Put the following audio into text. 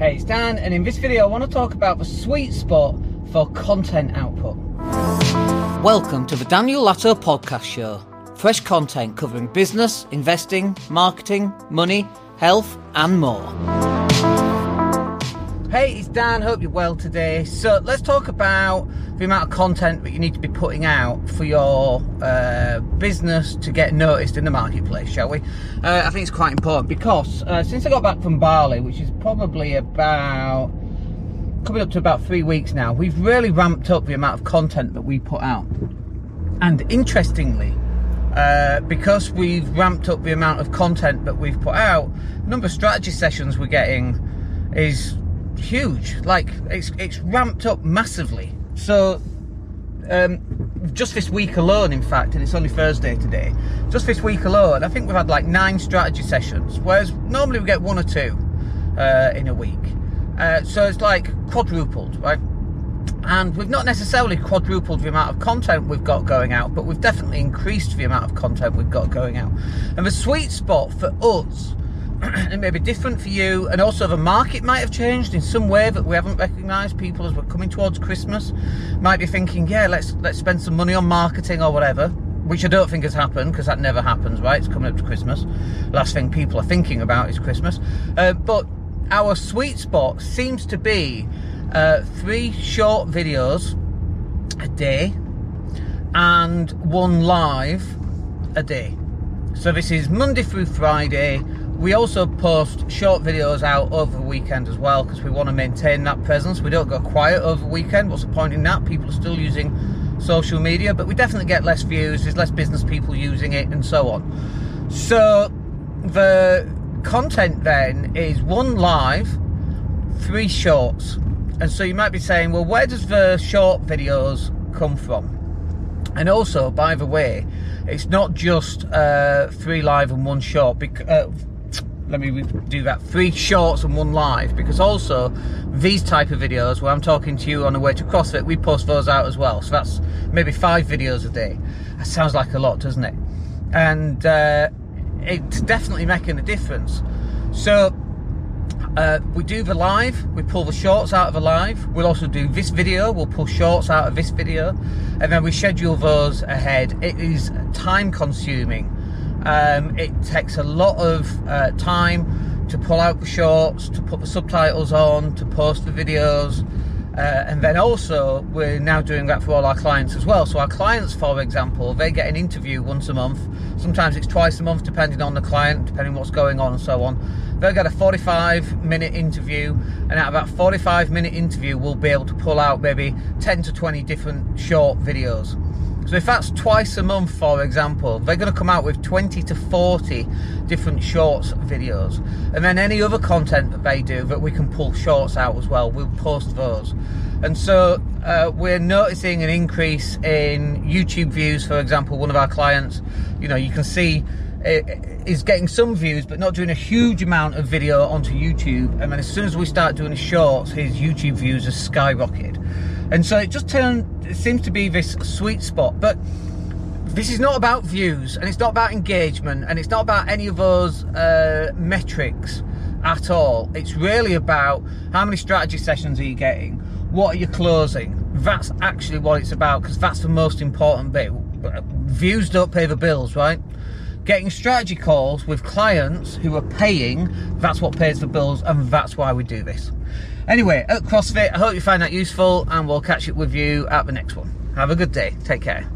Hey, it's Dan, and in this video, I want to talk about the sweet spot for content output. Welcome to the Daniel Latto Podcast Show. Fresh content covering business, investing, marketing, money, health, and more. Hey, it's Dan. Hope you're well today. So, let's talk about the amount of content that you need to be putting out for your uh, business to get noticed in the marketplace, shall we? Uh, I think it's quite important because uh, since I got back from Bali, which is probably about coming up to about three weeks now, we've really ramped up the amount of content that we put out. And interestingly, uh, because we've ramped up the amount of content that we've put out, the number of strategy sessions we're getting is huge. Like it's it's ramped up massively. So um, just this week alone, in fact, and it's only Thursday today. Just this week alone, I think we've had like nine strategy sessions, whereas normally we get one or two uh, in a week. Uh, so it's like quadrupled, right? And we've not necessarily quadrupled the amount of content we've got going out, but we've definitely increased the amount of content we've got going out. And the sweet spot for us it may be different for you, and also the market might have changed in some way that we haven't recognised. People, as we're coming towards Christmas, might be thinking, "Yeah, let's let's spend some money on marketing or whatever." Which I don't think has happened because that never happens, right? It's coming up to Christmas. Last thing people are thinking about is Christmas. Uh, but our sweet spot seems to be uh, three short videos a day and one live a day. So this is Monday through Friday we also post short videos out over the weekend as well because we want to maintain that presence. We don't go quiet over the weekend. What's the point in that? People are still using social media, but we definitely get less views. There's less business people using it, and so on. So the content then is one live, three shorts. And so you might be saying, well, where does the short videos come from? And also, by the way, it's not just uh, three live and one short. Because, uh, let me do that. Three shorts and one live because also these type of videos where I'm talking to you on the way to CrossFit we post those out as well. So that's maybe five videos a day. That sounds like a lot doesn't it? And uh, it's definitely making a difference. So uh, we do the live, we pull the shorts out of the live. We'll also do this video, we'll pull shorts out of this video, and then we schedule those ahead. It is time consuming um, it takes a lot of uh, time to pull out the shorts, to put the subtitles on, to post the videos. Uh, and then also, we're now doing that for all our clients as well. So, our clients, for example, they get an interview once a month. Sometimes it's twice a month, depending on the client, depending what's going on, and so on. They'll get a 45 minute interview, and out of that 45 minute interview, we'll be able to pull out maybe 10 to 20 different short videos. So if that's twice a month, for example, they're going to come out with 20 to 40 different shorts videos. And then any other content that they do that we can pull shorts out as well, we'll post those. And so uh, we're noticing an increase in YouTube views, for example, one of our clients, you know, you can see is getting some views but not doing a huge amount of video onto YouTube and then as soon as we start doing shorts his YouTube views are skyrocketed and so it just turned, it seems to be this sweet spot. But this is not about views and it's not about engagement and it's not about any of those uh, metrics at all. It's really about how many strategy sessions are you getting? What are you closing? That's actually what it's about because that's the most important bit. Views don't pay the bills, right? Getting strategy calls with clients who are paying, that's what pays the bills, and that's why we do this. Anyway, at CrossFit, I hope you find that useful, and we'll catch up with you at the next one. Have a good day. Take care.